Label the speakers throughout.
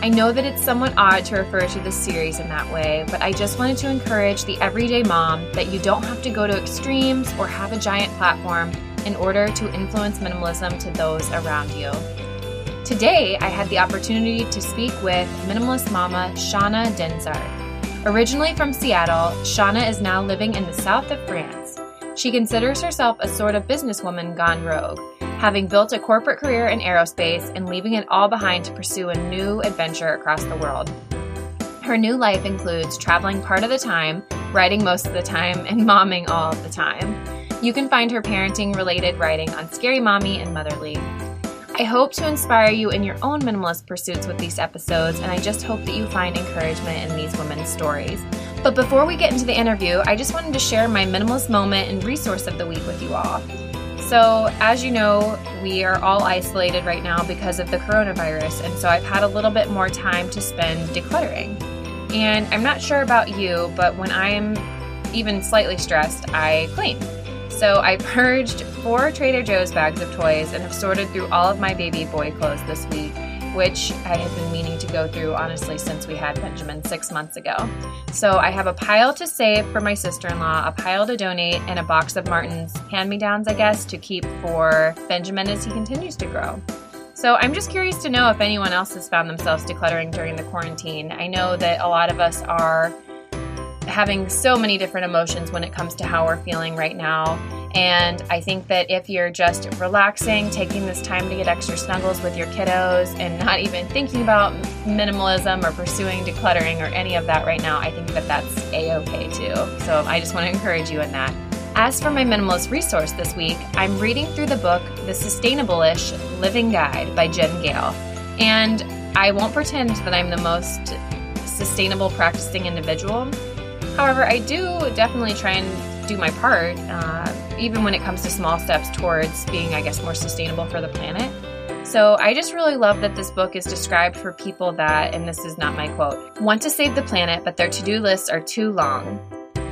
Speaker 1: I know that it's somewhat odd to refer to this series in that way, but I just wanted to encourage the everyday mom that you don't have to go to extremes or have a giant platform in order to influence minimalism to those around you. Today, I had the opportunity to speak with minimalist mama Shauna Dinsart. Originally from Seattle, Shauna is now living in the south of France. She considers herself a sort of businesswoman gone rogue having built a corporate career in aerospace and leaving it all behind to pursue a new adventure across the world. Her new life includes traveling part of the time, writing most of the time, and momming all of the time. You can find her parenting related writing on Scary Mommy and Motherly. I hope to inspire you in your own minimalist pursuits with these episodes, and I just hope that you find encouragement in these women's stories. But before we get into the interview, I just wanted to share my minimalist moment and resource of the week with you all. So, as you know, we are all isolated right now because of the coronavirus, and so I've had a little bit more time to spend decluttering. And I'm not sure about you, but when I'm even slightly stressed, I clean. So I purged four Trader Joe's bags of toys and have sorted through all of my baby boy clothes this week which I have been meaning to go through honestly since we had Benjamin six months ago. So I have a pile to save for my sister in law, a pile to donate, and a box of Martin's hand me downs, I guess, to keep for Benjamin as he continues to grow. So I'm just curious to know if anyone else has found themselves decluttering during the quarantine. I know that a lot of us are having so many different emotions when it comes to how we're feeling right now. And I think that if you're just relaxing, taking this time to get extra snuggles with your kiddos, and not even thinking about minimalism or pursuing decluttering or any of that right now, I think that that's a okay too. So I just want to encourage you in that. As for my minimalist resource this week, I'm reading through the book The Sustainable-ish Living Guide by Jen Gale. And I won't pretend that I'm the most sustainable practicing individual. However, I do definitely try and do my part. Uh, even when it comes to small steps towards being, I guess, more sustainable for the planet. So I just really love that this book is described for people that, and this is not my quote, want to save the planet, but their to do lists are too long.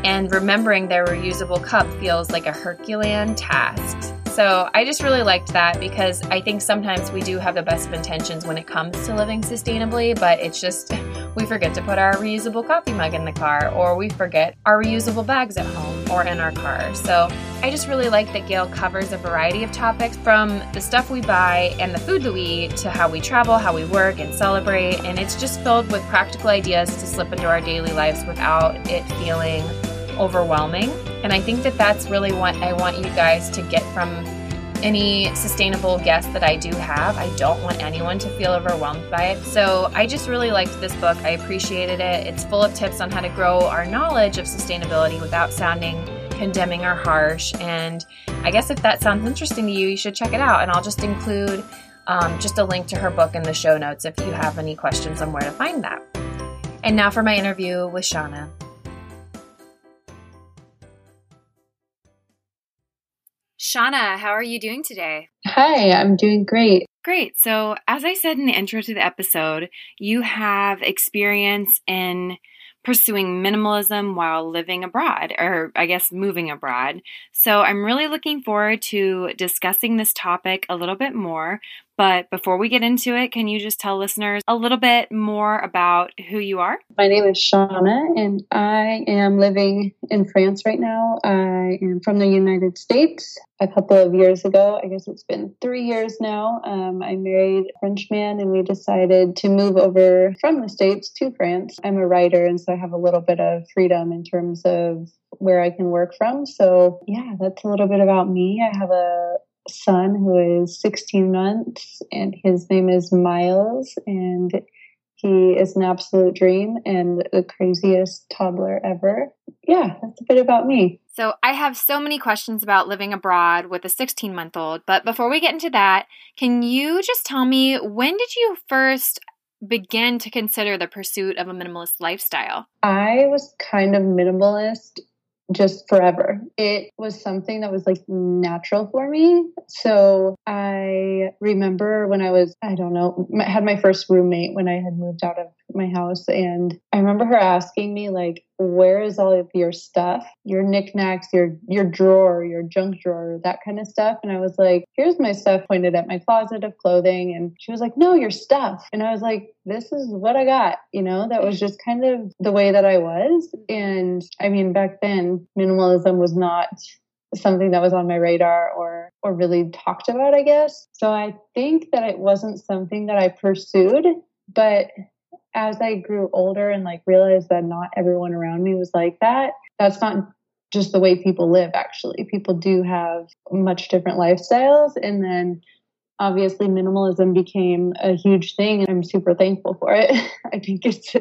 Speaker 1: And remembering their reusable cup feels like a Herculean task. So I just really liked that because I think sometimes we do have the best of intentions when it comes to living sustainably, but it's just we forget to put our reusable coffee mug in the car, or we forget our reusable bags at home or in our car. So I just really like that Gale covers a variety of topics from the stuff we buy and the food that we eat to how we travel, how we work and celebrate. And it's just filled with practical ideas to slip into our daily lives without it feeling overwhelming. And I think that that's really what I want you guys to get from any sustainable guests that I do have. I don't want anyone to feel overwhelmed by it. So I just really liked this book. I appreciated it. It's full of tips on how to grow our knowledge of sustainability without sounding condemning or harsh. And I guess if that sounds interesting to you, you should check it out. And I'll just include um, just a link to her book in the show notes if you have any questions on where to find that. And now for my interview with Shauna. Shauna, how are you doing today?
Speaker 2: Hi, I'm doing great.
Speaker 1: Great. So, as I said in the intro to the episode, you have experience in pursuing minimalism while living abroad, or I guess moving abroad. So I'm really looking forward to discussing this topic a little bit more. But before we get into it, can you just tell listeners a little bit more about who you are?
Speaker 2: My name is Shauna, and I am living in France right now. I am from the United States. A couple of years ago, I guess it's been three years now, um, I married a French man, and we decided to move over from the States to France. I'm a writer, and so I have a little bit of freedom in terms of where I can work from. So, yeah, that's a little bit about me. I have a son who is 16 months, and his name is Miles, and he is an absolute dream and the craziest toddler ever. Yeah, that's a bit about me.
Speaker 1: So, I have so many questions about living abroad with a 16 month old, but before we get into that, can you just tell me when did you first begin to consider the pursuit of a minimalist lifestyle?
Speaker 2: I was kind of minimalist just forever. It was something that was like natural for me. So I remember when I was, I don't know, had my first roommate when I had moved out of my house. And I remember her asking me, like, where is all of your stuff, your knickknacks, your your drawer, your junk drawer, that kind of stuff. And I was like, here's my stuff pointed at my closet of clothing. And she was like, no, your stuff. And I was like, this is what I got. You know, that was just kind of the way that I was. And I mean, back then, minimalism was not something that was on my radar or or really talked about, I guess. So I think that it wasn't something that I pursued, but as I grew older and like realized that not everyone around me was like that, that's not just the way people live actually. People do have much different lifestyles and then obviously minimalism became a huge thing and I'm super thankful for it. I think it's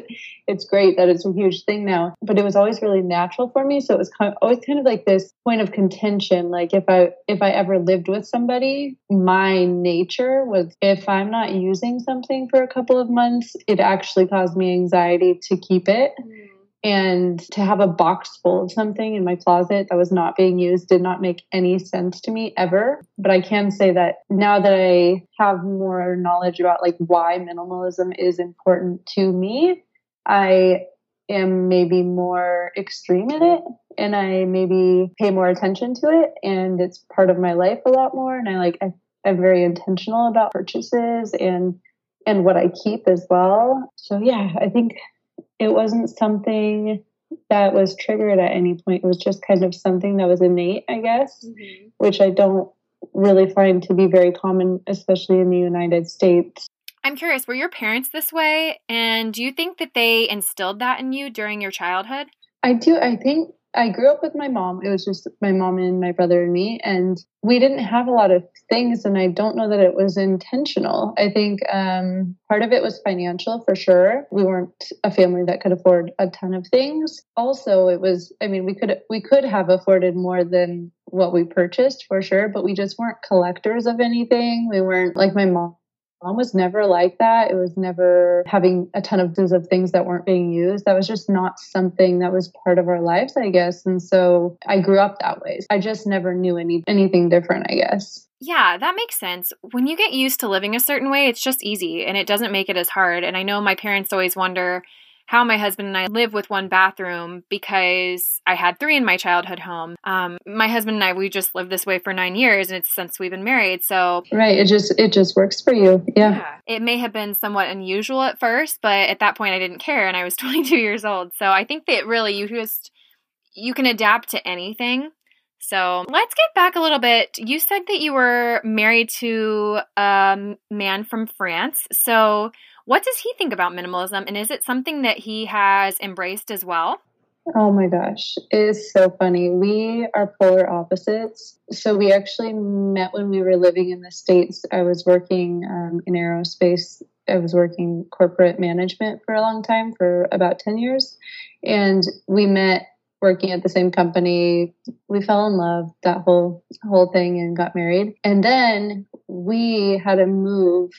Speaker 2: it's great that it's a huge thing now, but it was always really natural for me, so it was kind of, always kind of like this point of contention like if I if I ever lived with somebody, my nature was if I'm not using something for a couple of months, it actually caused me anxiety to keep it. Mm and to have a box full of something in my closet that was not being used did not make any sense to me ever. But I can say that now that I have more knowledge about like why minimalism is important to me, I am maybe more extreme in it and I maybe pay more attention to it and it's part of my life a lot more and I like I, I'm very intentional about purchases and and what I keep as well. So yeah, I think it wasn't something that was triggered at any point. It was just kind of something that was innate, I guess, mm-hmm. which I don't really find to be very common, especially in the United States.
Speaker 1: I'm curious, were your parents this way? And do you think that they instilled that in you during your childhood?
Speaker 2: I do. I think I grew up with my mom. It was just my mom and my brother and me, and we didn't have a lot of things. And I don't know that it was intentional. I think um, part of it was financial for sure. We weren't a family that could afford a ton of things. Also, it was. I mean, we could we could have afforded more than what we purchased for sure, but we just weren't collectors of anything. We weren't like my mom mom was never like that. It was never having a ton of of things that weren't being used. That was just not something that was part of our lives, I guess. And so I grew up that way. I just never knew any anything different, I guess.
Speaker 1: Yeah, that makes sense. When you get used to living a certain way, it's just easy and it doesn't make it as hard. And I know my parents always wonder how my husband and I live with one bathroom because I had three in my childhood home. Um, my husband and I, we just lived this way for nine years, and it's since we've been married. So
Speaker 2: right, it just it just works for you. Yeah. yeah.
Speaker 1: It may have been somewhat unusual at first, but at that point, I didn't care, and I was 22 years old. So I think that really you just you can adapt to anything. So let's get back a little bit. You said that you were married to a man from France. So what does he think about minimalism? And is it something that he has embraced as well?
Speaker 2: Oh my gosh, it is so funny. We are polar opposites. So we actually met when we were living in the States. I was working um, in aerospace. I was working corporate management for a long time, for about 10 years. And we met working at the same company. We fell in love, that whole whole thing, and got married. And then we had a move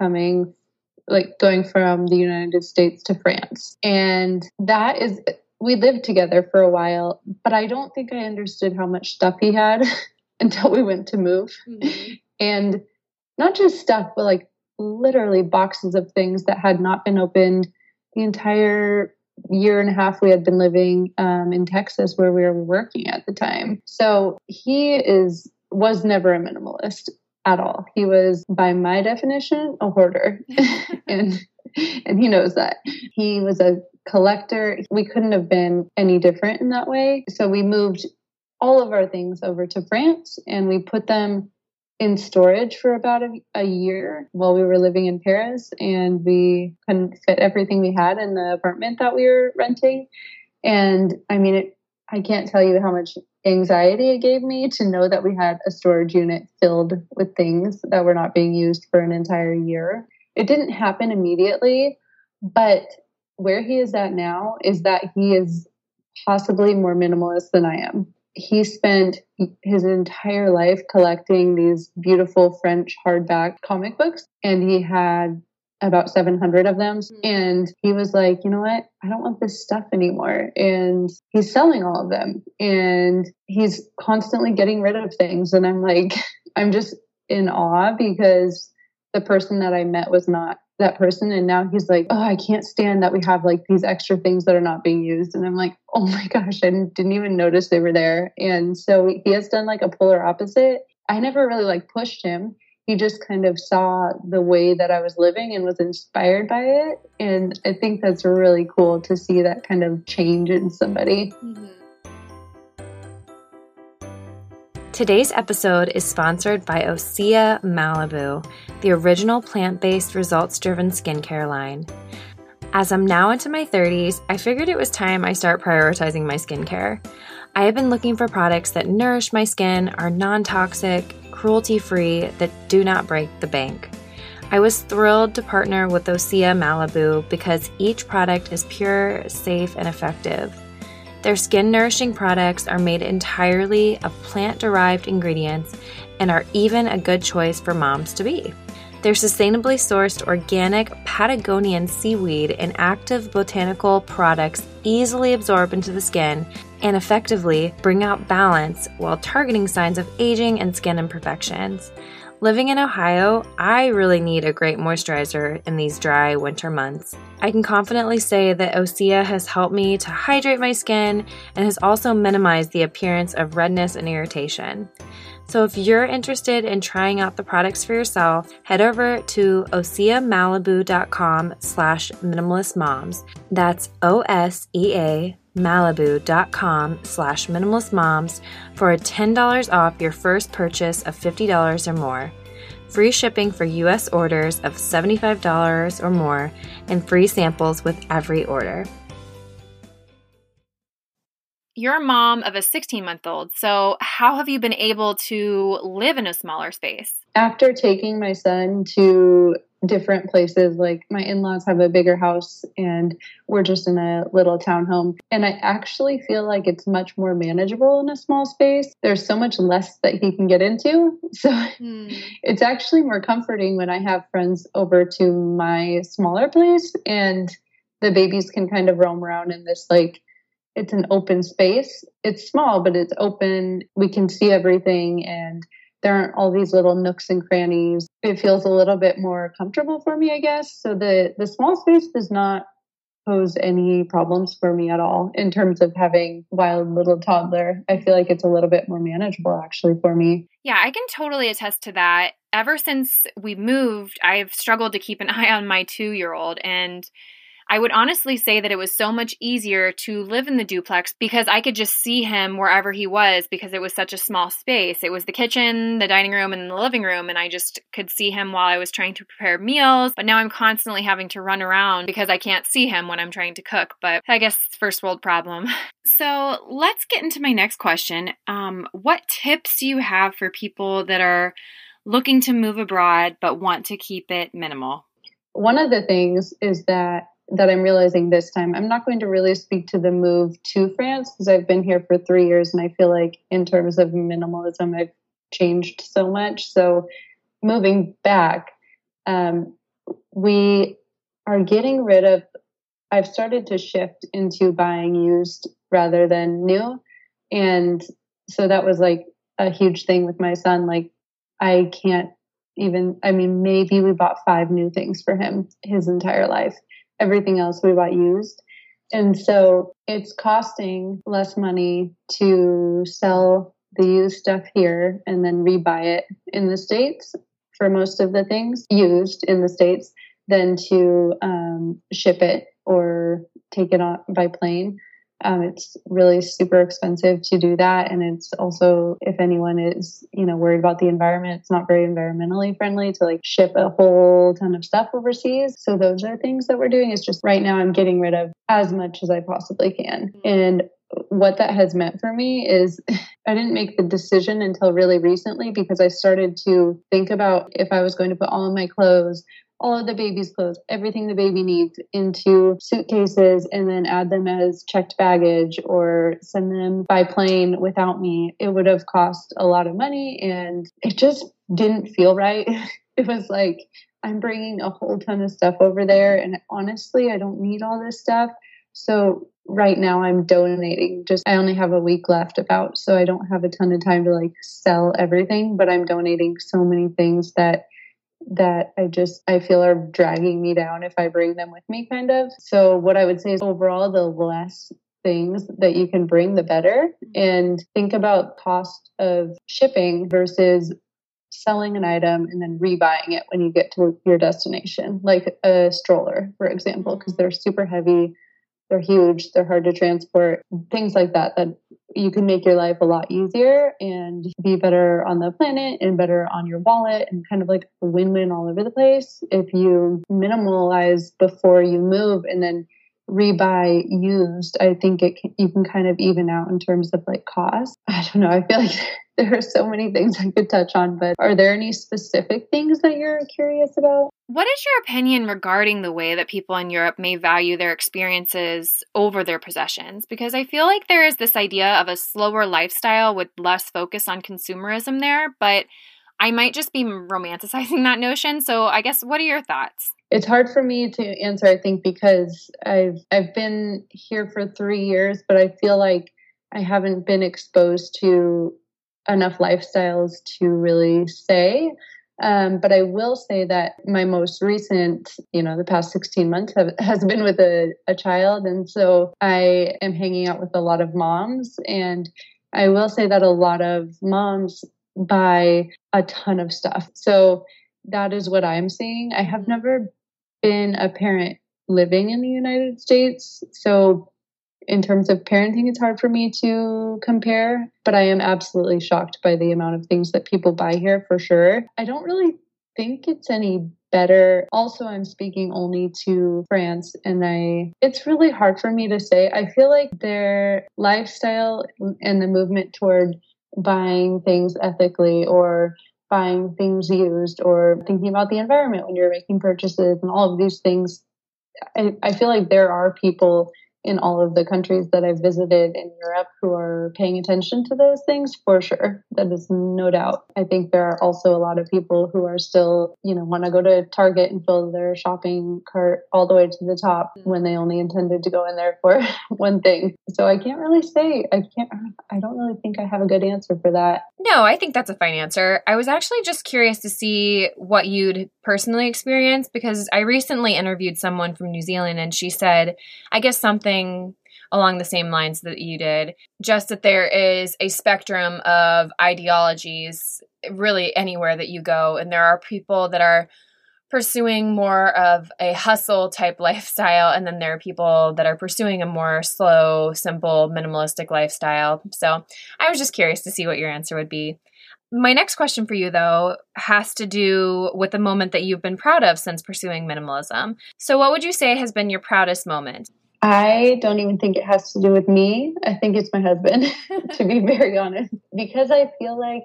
Speaker 2: coming like going from the United States to France. And that is, we lived together for a while, but I don't think I understood how much stuff he had until we went to move. Mm-hmm. And not just stuff, but like literally boxes of things that had not been opened the entire year and a half we had been living um, in Texas where we were working at the time. So he is was never a minimalist at all. He was, by my definition, a hoarder. and and he knows that. He was a collector. We couldn't have been any different in that way. So we moved all of our things over to France and we put them in storage for about a, a, year while we were living in Paris and we couldn't fit everything we had in the apartment that we were renting. And I mean, it, I can't tell you how much anxiety it gave me to know that we had a storage unit filled with things that were not being used for an entire year. It didn't happen immediately, but where he is at now is that he is possibly more minimalist than I am. He spent his entire life collecting these beautiful French hardback comic books, and he had about 700 of them. Mm-hmm. And he was like, you know what? I don't want this stuff anymore. And he's selling all of them and he's constantly getting rid of things. And I'm like, I'm just in awe because the person that I met was not that person and now he's like oh i can't stand that we have like these extra things that are not being used and i'm like oh my gosh i didn't even notice they were there and so he has done like a polar opposite i never really like pushed him he just kind of saw the way that i was living and was inspired by it and i think that's really cool to see that kind of change in somebody mm-hmm.
Speaker 1: Today's episode is sponsored by Osea Malibu, the original plant based, results driven skincare line. As I'm now into my 30s, I figured it was time I start prioritizing my skincare. I have been looking for products that nourish my skin, are non toxic, cruelty free, that do not break the bank. I was thrilled to partner with Osea Malibu because each product is pure, safe, and effective. Their skin nourishing products are made entirely of plant derived ingredients and are even a good choice for moms to be. Their sustainably sourced organic Patagonian seaweed and active botanical products easily absorb into the skin and effectively bring out balance while targeting signs of aging and skin imperfections. Living in Ohio, I really need a great moisturizer in these dry winter months. I can confidently say that Osea has helped me to hydrate my skin and has also minimized the appearance of redness and irritation. So if you're interested in trying out the products for yourself, head over to oseamalibu.com slash minimalistmoms. That's O-S-E-A malibu.com slash minimalistmoms for a $10 off your first purchase of $50 or more, free shipping for U.S. orders of $75 or more, and free samples with every order. You're a mom of a 16 month old, so how have you been able to live in a smaller space?
Speaker 2: After taking my son to different places. Like my in laws have a bigger house and we're just in a little townhome. And I actually feel like it's much more manageable in a small space. There's so much less that he can get into. So mm. it's actually more comforting when I have friends over to my smaller place and the babies can kind of roam around in this like it's an open space. It's small, but it's open. We can see everything and there aren't all these little nooks and crannies. It feels a little bit more comfortable for me, I guess. So the the small space does not pose any problems for me at all in terms of having wild little toddler. I feel like it's a little bit more manageable actually for me.
Speaker 1: Yeah, I can totally attest to that. Ever since we moved, I've struggled to keep an eye on my 2-year-old and I would honestly say that it was so much easier to live in the duplex because I could just see him wherever he was because it was such a small space. It was the kitchen, the dining room, and the living room, and I just could see him while I was trying to prepare meals. But now I'm constantly having to run around because I can't see him when I'm trying to cook. But I guess it's first world problem. So let's get into my next question. Um, what tips do you have for people that are looking to move abroad but want to keep it minimal?
Speaker 2: One of the things is that that I'm realizing this time. I'm not going to really speak to the move to France because I've been here for three years and I feel like, in terms of minimalism, I've changed so much. So, moving back, um, we are getting rid of, I've started to shift into buying used rather than new. And so that was like a huge thing with my son. Like, I can't even, I mean, maybe we bought five new things for him his entire life everything else we bought used. And so it's costing less money to sell the used stuff here and then rebuy it in the States for most of the things used in the States than to um, ship it or take it on by plane. Um, it's really super expensive to do that, and it's also if anyone is you know worried about the environment, it's not very environmentally friendly to like ship a whole ton of stuff overseas. So those are things that we're doing. It's just right now I'm getting rid of as much as I possibly can, and what that has meant for me is I didn't make the decision until really recently because I started to think about if I was going to put all of my clothes all of the baby's clothes, everything the baby needs into suitcases and then add them as checked baggage or send them by plane without me, it would have cost a lot of money and it just didn't feel right. it was like, I'm bringing a whole ton of stuff over there and honestly, I don't need all this stuff. So right now I'm donating just I only have a week left about so I don't have a ton of time to like sell everything but I'm donating so many things that that I just I feel are dragging me down if I bring them with me kind of. So what I would say is overall the less things that you can bring the better. Mm-hmm. And think about cost of shipping versus selling an item and then rebuying it when you get to your destination like a stroller for example mm-hmm. because they're super heavy they're huge they're hard to transport things like that that you can make your life a lot easier and be better on the planet and better on your wallet and kind of like a win-win all over the place if you minimalize before you move and then rebuy used. I think it can, you can kind of even out in terms of like cost. I don't know. I feel like there are so many things I could touch on, but are there any specific things that you're curious about?
Speaker 1: What is your opinion regarding the way that people in Europe may value their experiences over their possessions? Because I feel like there is this idea of a slower lifestyle with less focus on consumerism there, but I might just be romanticizing that notion. So I guess what are your thoughts?
Speaker 2: It's hard for me to answer, I think, because I've I've been here for three years, but I feel like I haven't been exposed to enough lifestyles to really say. Um, but I will say that my most recent, you know, the past 16 months have, has been with a, a child. And so I am hanging out with a lot of moms. And I will say that a lot of moms buy a ton of stuff. So that is what I'm seeing. I have never been a parent living in the United States. So in terms of parenting, it's hard for me to compare, but I am absolutely shocked by the amount of things that people buy here for sure. I don't really think it's any better. Also, I'm speaking only to France and I it's really hard for me to say. I feel like their lifestyle and the movement toward buying things ethically or buying things used or thinking about the environment when you're making purchases and all of these things I, I feel like there are people in all of the countries that I've visited in Europe who are paying attention to those things for sure. That is no doubt. I think there are also a lot of people who are still, you know, want to go to Target and fill their shopping cart all the way to the top when they only intended to go in there for one thing. So I can't really say. I can't, I don't really think I have a good answer for that.
Speaker 1: No, I think that's a fine answer. I was actually just curious to see what you'd personally experienced because I recently interviewed someone from New Zealand and she said, I guess something something along the same lines that you did, just that there is a spectrum of ideologies really anywhere that you go. And there are people that are pursuing more of a hustle type lifestyle, and then there are people that are pursuing a more slow, simple, minimalistic lifestyle. So I was just curious to see what your answer would be. My next question for you, though, has to do with the moment that you've been proud of since pursuing minimalism. So, what would you say has been your proudest moment?
Speaker 2: I don't even think it has to do with me. I think it's my husband, to be very honest, because I feel like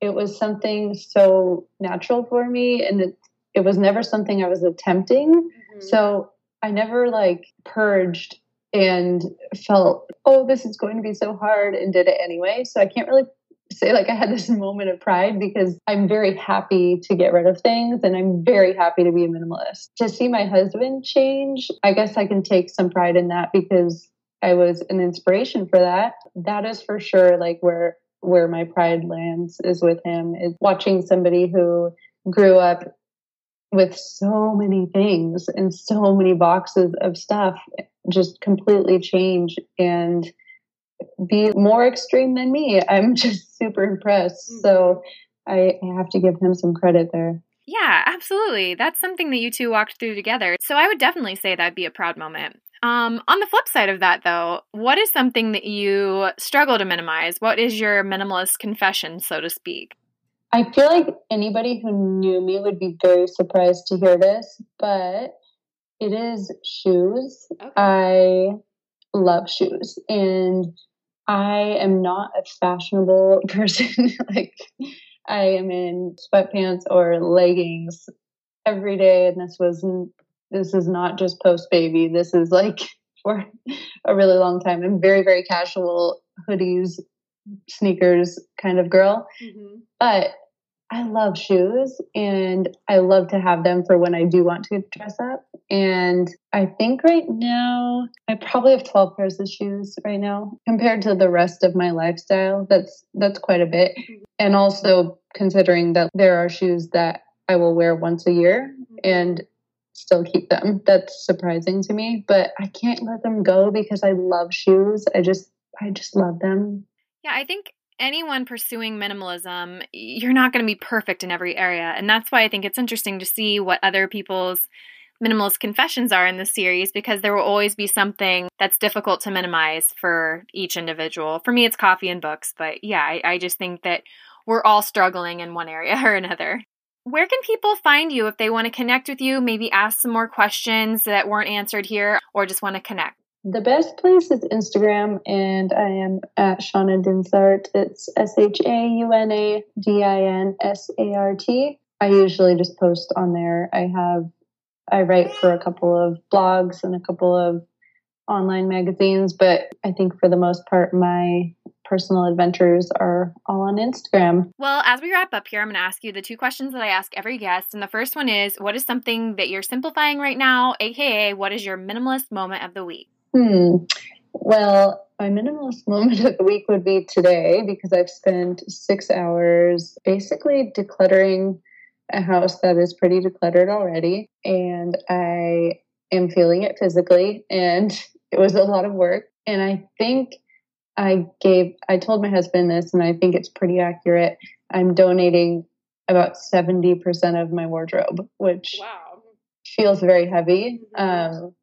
Speaker 2: it was something so natural for me and it, it was never something I was attempting. Mm-hmm. So I never like purged and felt, oh, this is going to be so hard and did it anyway. So I can't really say like I had this moment of pride because I'm very happy to get rid of things and I'm very happy to be a minimalist. To see my husband change, I guess I can take some pride in that because I was an inspiration for that. That is for sure like where where my pride lands is with him is watching somebody who grew up with so many things and so many boxes of stuff just completely change and be more extreme than me. I'm just super impressed. Mm-hmm. So I have to give him some credit there.
Speaker 1: Yeah, absolutely. That's something that you two walked through together. So I would definitely say that'd be a proud moment. Um, on the flip side of that, though, what is something that you struggle to minimize? What is your minimalist confession, so to speak?
Speaker 2: I feel like anybody who knew me would be very surprised to hear this, but it is shoes. Okay. I love shoes. And I am not a fashionable person. like I am in sweatpants or leggings every day, and this was this is not just post baby. This is like for a really long time. I'm very very casual hoodies, sneakers kind of girl, mm-hmm. but I love shoes and I love to have them for when I do want to dress up. And I think right now I probably have 12 pairs of shoes right now compared to the rest of my lifestyle. That's that's quite a bit. Mm-hmm. And also considering that there are shoes that I will wear once a year mm-hmm. and still keep them. That's surprising to me, but I can't let them go because I love shoes. I just I just love them.
Speaker 1: Yeah, I think anyone pursuing minimalism, you're not going to be perfect in every area. And that's why I think it's interesting to see what other people's minimalist confessions are in this series because there will always be something that's difficult to minimize for each individual. For me, it's coffee and books, but yeah, I, I just think that we're all struggling in one area or another. Where can people find you if they want to connect with you, maybe ask some more questions that weren't answered here, or just want to connect?
Speaker 2: The best place is Instagram, and I am at Shauna Dinsart. It's S H A U N A D I N S A R T. I usually just post on there. I have, I write for a couple of blogs and a couple of online magazines, but I think for the most part, my personal adventures are all on Instagram.
Speaker 1: Well, as we wrap up here, I'm going to ask you the two questions that I ask every guest. And the first one is What is something that you're simplifying right now? AKA, what is your minimalist moment of the week?
Speaker 2: Hmm. Well, my minimalist moment of the week would be today because I've spent six hours basically decluttering a house that is pretty decluttered already. And I am feeling it physically. And it was a lot of work. And I think I gave, I told my husband this, and I think it's pretty accurate. I'm donating about 70% of my wardrobe, which wow. feels very heavy. Mm-hmm. Um,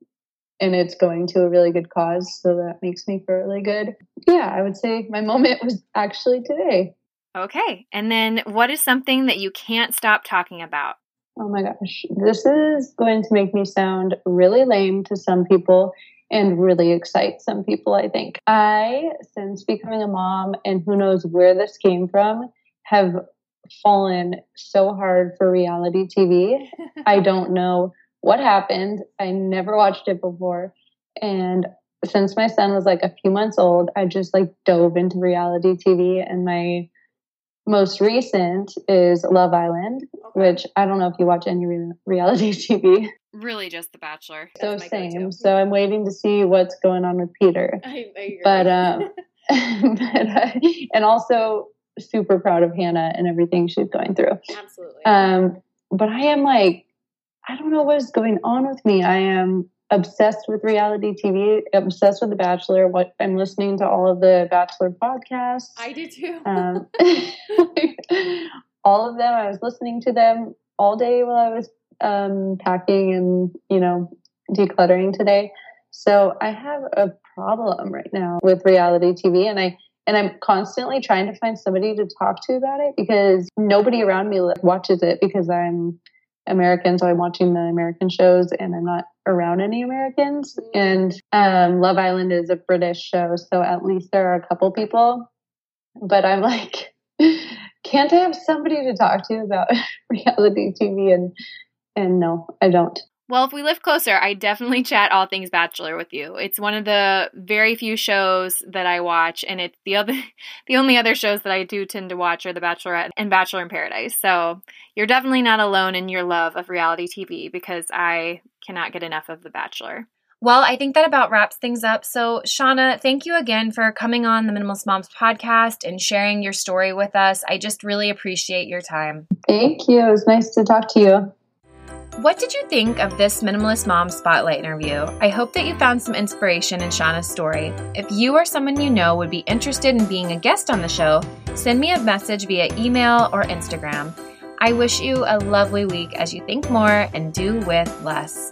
Speaker 2: and it's going to a really good cause. So that makes me feel really good. Yeah, I would say my moment was actually today.
Speaker 1: Okay. And then what is something that you can't stop talking about?
Speaker 2: Oh my gosh. This is going to make me sound really lame to some people and really excite some people, I think. I, since becoming a mom, and who knows where this came from, have fallen so hard for reality TV. I don't know what happened. I never watched it before. And since my son was like a few months old, I just like dove into reality TV. And my most recent is Love Island, okay. which I don't know if you watch any re- reality TV.
Speaker 1: Really, just The Bachelor.
Speaker 2: so same. So I'm waiting to see what's going on with Peter. I, I but um, but uh, and also super proud of Hannah and everything she's going through.
Speaker 1: Absolutely.
Speaker 2: Um, but I am like I don't know what is going on with me. I am obsessed with reality TV, obsessed with The Bachelor. What I'm listening to all of the Bachelor podcasts.
Speaker 1: I do too. um,
Speaker 2: all of them. I was listening to them all day while I was um, packing and you know decluttering today. So I have a problem right now with reality TV, and I and I'm constantly trying to find somebody to talk to about it because nobody around me watches it because I'm American, so I'm watching the American shows and I'm not around any Americans. Mm-hmm. And um, Love Island is a British show, so at least there are a couple people. But I'm like, can't I have somebody to talk to about reality TV? And and no, I don't.
Speaker 1: Well, if we live closer, I definitely chat all things Bachelor with you. It's one of the very few shows that I watch, and it's the other, the only other shows that I do tend to watch are The Bachelorette and Bachelor in Paradise. So you're definitely not alone in your love of reality TV because I cannot get enough of The Bachelor. Well, I think that about wraps things up. So, Shauna, thank you again for coming on the Minimalist Moms podcast and sharing your story with us. I just really appreciate your time.
Speaker 2: Thank you. It was nice to talk to you.
Speaker 1: What did you think of this Minimalist Mom Spotlight interview? I hope that you found some inspiration in Shauna's story. If you or someone you know would be interested in being a guest on the show, send me a message via email or Instagram. I wish you a lovely week as you think more and do with less.